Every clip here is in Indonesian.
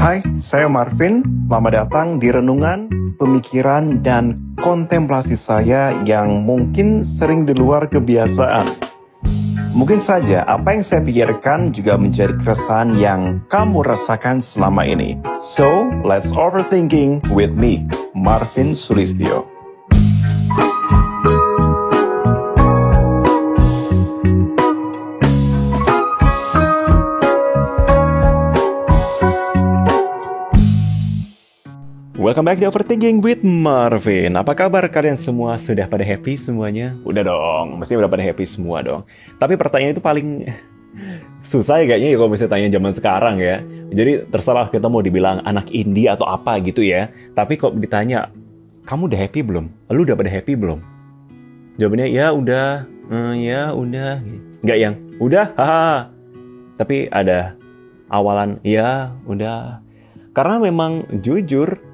Hai, saya Marvin. Selamat datang di renungan, pemikiran, dan kontemplasi saya yang mungkin sering di luar kebiasaan. Mungkin saja apa yang saya pikirkan juga menjadi keresahan yang kamu rasakan selama ini. So, let's overthinking with me, Marvin Sulistyo. Welcome back di Overthinking with Marvin. Apa kabar kalian semua? Sudah pada happy semuanya? Udah dong, mesti udah pada happy semua dong. Tapi pertanyaan itu paling susah ya kayaknya ya kalau misalnya tanya zaman sekarang ya. Jadi terserah kita mau dibilang anak indie atau apa gitu ya. Tapi kok ditanya, kamu udah happy belum? Lu udah pada happy belum? Jawabannya ya udah, hmm, ya udah. Nggak yang udah, haha. Tapi ada awalan ya udah. Karena memang jujur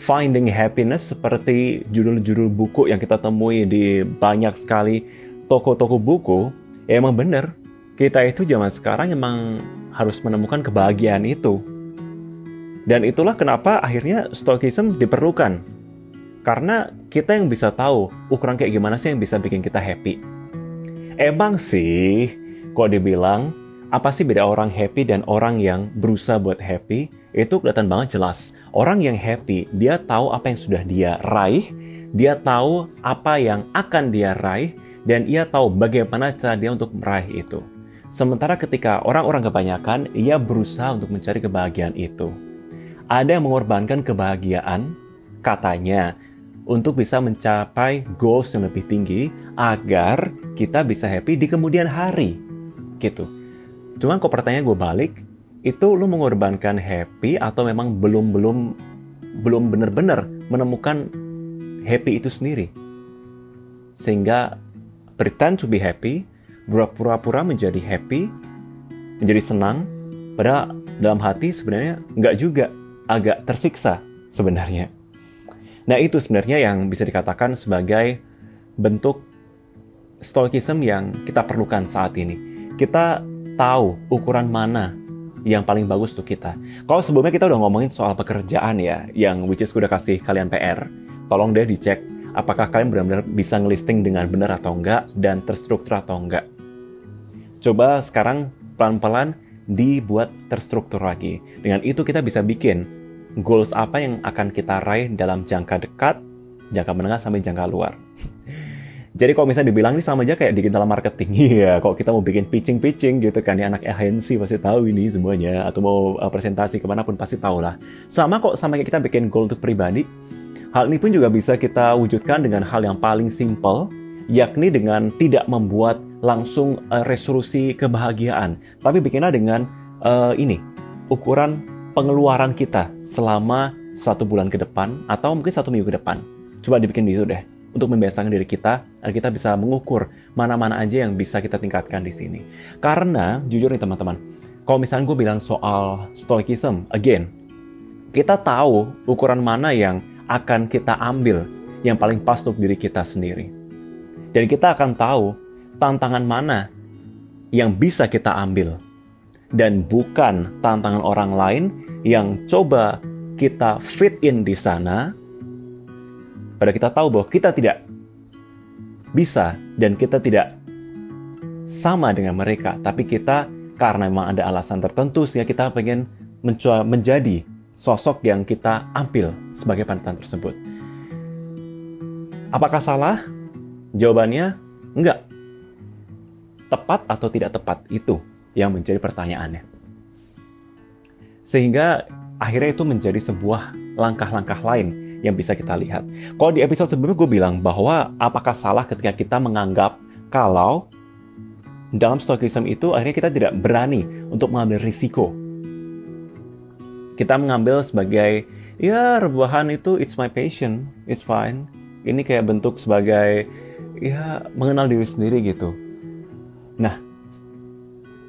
finding happiness seperti judul-judul buku yang kita temui di banyak sekali toko-toko buku, ya emang bener. Kita itu zaman sekarang emang harus menemukan kebahagiaan itu. Dan itulah kenapa akhirnya stoikism diperlukan. Karena kita yang bisa tahu ukuran kayak gimana sih yang bisa bikin kita happy. Emang sih, kok dibilang, apa sih beda orang happy dan orang yang berusaha buat happy? itu kelihatan banget jelas. Orang yang happy, dia tahu apa yang sudah dia raih, dia tahu apa yang akan dia raih, dan ia tahu bagaimana cara dia untuk meraih itu. Sementara ketika orang-orang kebanyakan, ia berusaha untuk mencari kebahagiaan itu. Ada yang mengorbankan kebahagiaan, katanya, untuk bisa mencapai goals yang lebih tinggi agar kita bisa happy di kemudian hari. Gitu. Cuman kok pertanyaan gue balik, itu lu mengorbankan happy atau memang belum belum belum benar-benar menemukan happy itu sendiri? Sehingga pretend to be happy pura-pura menjadi happy menjadi senang pada dalam hati sebenarnya nggak juga agak tersiksa sebenarnya. Nah itu sebenarnya yang bisa dikatakan sebagai bentuk stoikism yang kita perlukan saat ini. Kita tahu ukuran mana yang paling bagus untuk kita. Kalau sebelumnya kita udah ngomongin soal pekerjaan ya, yang which is udah kasih kalian PR, tolong deh dicek apakah kalian benar-benar bisa ngelisting dengan benar atau enggak dan terstruktur atau enggak. Coba sekarang pelan-pelan dibuat terstruktur lagi. Dengan itu kita bisa bikin goals apa yang akan kita raih dalam jangka dekat, jangka menengah sampai jangka luar. Jadi kalau misalnya dibilang ini sama aja kayak digital marketing, iya. Kalau kita mau bikin pitching-pitching gitu kan, ya anak agensi pasti tahu ini semuanya. Atau mau uh, presentasi ke mana pun pasti tahu lah. Sama kok sama kayak kita bikin goal untuk pribadi. Hal ini pun juga bisa kita wujudkan dengan hal yang paling simple, yakni dengan tidak membuat langsung uh, resolusi kebahagiaan, tapi bikinlah dengan uh, ini ukuran pengeluaran kita selama satu bulan ke depan atau mungkin satu minggu ke depan. Coba dibikin itu deh untuk membiasakan diri kita agar kita bisa mengukur mana-mana aja yang bisa kita tingkatkan di sini. Karena jujur nih teman-teman, kalau misalnya gue bilang soal stoicism, again, kita tahu ukuran mana yang akan kita ambil yang paling pas untuk diri kita sendiri. Dan kita akan tahu tantangan mana yang bisa kita ambil. Dan bukan tantangan orang lain yang coba kita fit in di sana, pada kita tahu bahwa kita tidak bisa dan kita tidak sama dengan mereka, tapi kita karena memang ada alasan tertentu sehingga kita pengen menjadi sosok yang kita ambil sebagai panutan tersebut. Apakah salah? Jawabannya enggak. Tepat atau tidak tepat itu yang menjadi pertanyaannya. Sehingga akhirnya itu menjadi sebuah langkah-langkah lain yang bisa kita lihat. Kalau di episode sebelumnya gue bilang bahwa apakah salah ketika kita menganggap kalau dalam stoikism itu akhirnya kita tidak berani untuk mengambil risiko. Kita mengambil sebagai ya rebahan itu it's my passion, it's fine. Ini kayak bentuk sebagai ya mengenal diri sendiri gitu. Nah,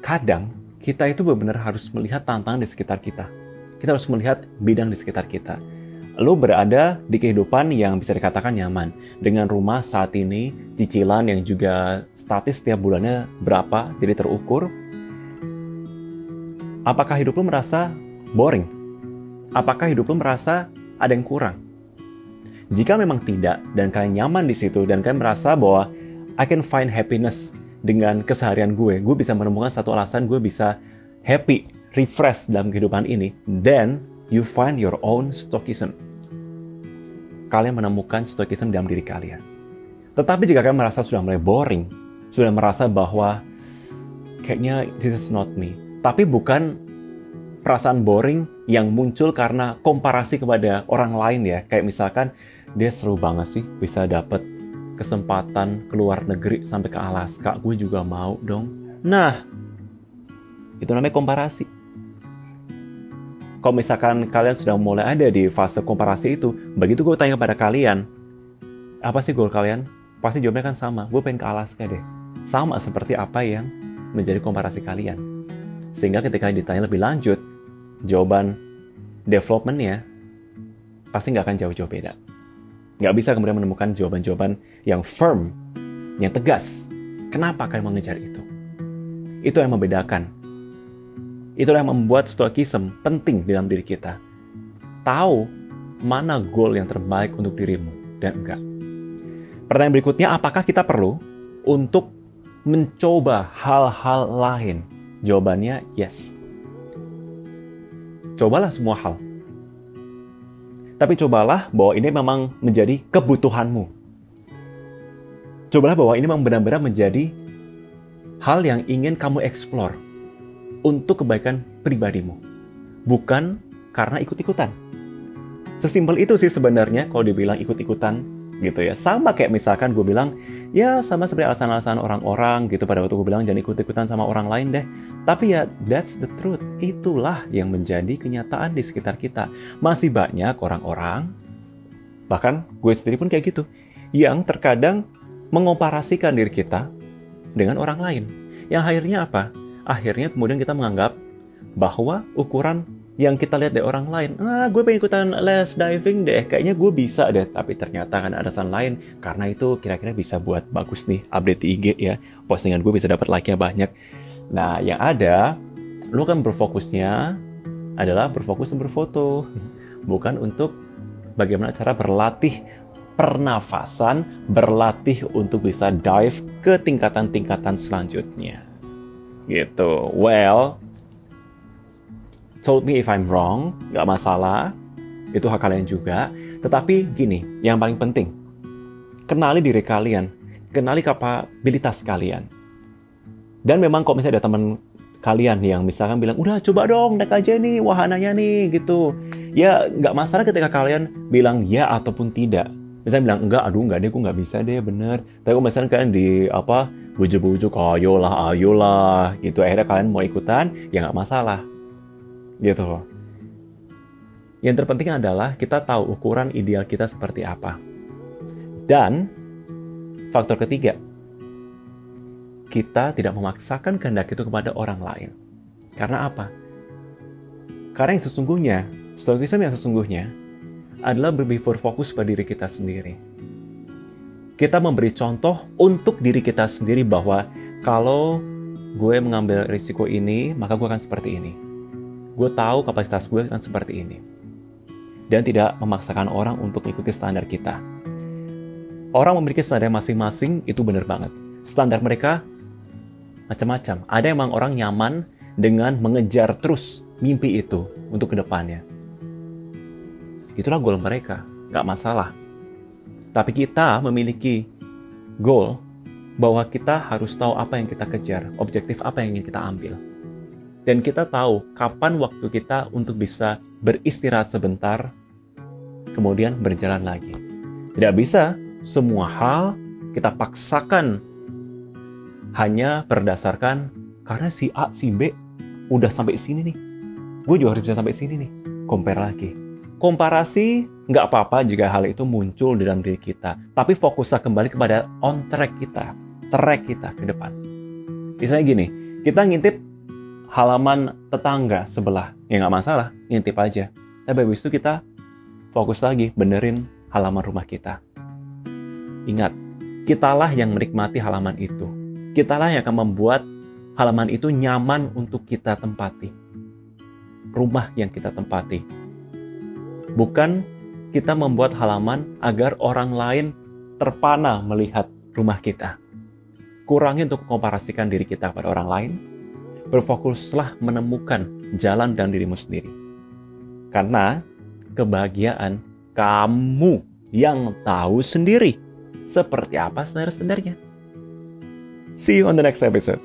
kadang kita itu benar-benar harus melihat tantangan di sekitar kita. Kita harus melihat bidang di sekitar kita lo berada di kehidupan yang bisa dikatakan nyaman dengan rumah saat ini cicilan yang juga statis setiap bulannya berapa jadi terukur Apakah hidup lo merasa boring? Apakah hidup lo merasa ada yang kurang? Jika memang tidak, dan kalian nyaman di situ, dan kalian merasa bahwa I can find happiness dengan keseharian gue, gue bisa menemukan satu alasan gue bisa happy, refresh dalam kehidupan ini, then you find your own stoicism. Kalian menemukan stoicism dalam diri kalian. Tetapi jika kalian merasa sudah mulai boring, sudah merasa bahwa kayaknya this is not me, tapi bukan perasaan boring yang muncul karena komparasi kepada orang lain ya. Kayak misalkan dia seru banget sih bisa dapat kesempatan keluar negeri sampai ke Alaska, gue juga mau dong. Nah, itu namanya komparasi. Kalau misalkan kalian sudah mulai ada di fase komparasi itu, begitu gue tanya pada kalian, apa sih goal kalian? Pasti jawabnya kan sama, gue pengen ke Alaska deh. Sama seperti apa yang menjadi komparasi kalian. Sehingga ketika ditanya lebih lanjut, jawaban developmentnya pasti nggak akan jauh-jauh beda. Nggak bisa kemudian menemukan jawaban-jawaban yang firm, yang tegas. Kenapa kalian mengejar itu? Itu yang membedakan. Itulah yang membuat stoikism penting dalam diri kita. Tahu mana goal yang terbaik untuk dirimu dan enggak. Pertanyaan berikutnya, apakah kita perlu untuk mencoba hal-hal lain? Jawabannya yes cobalah semua hal. Tapi cobalah bahwa ini memang menjadi kebutuhanmu. Cobalah bahwa ini memang benar-benar menjadi hal yang ingin kamu eksplor untuk kebaikan pribadimu. Bukan karena ikut-ikutan. Sesimpel itu sih sebenarnya kalau dibilang ikut-ikutan gitu ya. Sama kayak misalkan gue bilang, ya sama seperti alasan-alasan orang-orang gitu pada waktu gue bilang jangan ikut-ikutan sama orang lain deh. Tapi ya that's the truth. Itulah yang menjadi kenyataan di sekitar kita. Masih banyak orang-orang, bahkan gue sendiri pun kayak gitu, yang terkadang mengoparasikan diri kita dengan orang lain. Yang akhirnya apa? Akhirnya kemudian kita menganggap bahwa ukuran yang kita lihat dari orang lain, ah gue pengen ikutan les diving deh, kayaknya gue bisa deh, tapi ternyata kan ada alasan lain, karena itu kira-kira bisa buat bagus nih update IG ya, postingan gue bisa dapat like-nya banyak. Nah yang ada, lo kan berfokusnya adalah berfokus berfoto, bukan untuk bagaimana cara berlatih pernafasan, berlatih untuk bisa dive ke tingkatan-tingkatan selanjutnya. Gitu. Well, told me if I'm wrong, nggak masalah. Itu hak kalian juga. Tetapi gini, yang paling penting, kenali diri kalian, kenali kapabilitas kalian. Dan memang kalau misalnya ada teman kalian yang misalkan bilang, udah coba dong naik aja nih wahananya nih gitu. Ya nggak masalah ketika kalian bilang ya ataupun tidak. Misalnya bilang enggak, aduh enggak deh, aku nggak bisa deh, bener. Tapi kalau misalnya kalian di apa bujuk-bujuk, ayolah, ayolah, gitu. Akhirnya kalian mau ikutan, ya nggak masalah gitu loh. Yang terpenting adalah kita tahu ukuran ideal kita seperti apa. Dan faktor ketiga, kita tidak memaksakan kehendak itu kepada orang lain. Karena apa? Karena yang sesungguhnya, stoikisme yang sesungguhnya adalah lebih berfokus pada diri kita sendiri. Kita memberi contoh untuk diri kita sendiri bahwa kalau gue mengambil risiko ini, maka gue akan seperti ini gue tahu kapasitas gue kan seperti ini. Dan tidak memaksakan orang untuk mengikuti standar kita. Orang memiliki standar masing-masing itu benar banget. Standar mereka macam-macam. Ada yang orang nyaman dengan mengejar terus mimpi itu untuk ke depannya. Itulah goal mereka, gak masalah. Tapi kita memiliki goal bahwa kita harus tahu apa yang kita kejar, objektif apa yang ingin kita ambil dan kita tahu kapan waktu kita untuk bisa beristirahat sebentar, kemudian berjalan lagi. Tidak bisa semua hal kita paksakan hanya berdasarkan karena si A, si B udah sampai sini nih. Gue juga harus bisa sampai sini nih. Compare lagi. Komparasi nggak apa-apa jika hal itu muncul di dalam diri kita. Tapi fokuslah kembali kepada on track kita, track kita ke depan. Misalnya gini, kita ngintip halaman tetangga sebelah. Ya nggak masalah, ngintip aja. Tapi habis itu kita fokus lagi benerin halaman rumah kita. Ingat, kitalah yang menikmati halaman itu. Kitalah yang akan membuat halaman itu nyaman untuk kita tempati. rumah yang kita tempati. Bukan kita membuat halaman agar orang lain terpana melihat rumah kita. Kurangi untuk komparasikan diri kita pada orang lain. Berfokuslah menemukan jalan dan dirimu sendiri. Karena kebahagiaan kamu yang tahu sendiri seperti apa standar-standarnya. See you on the next episode.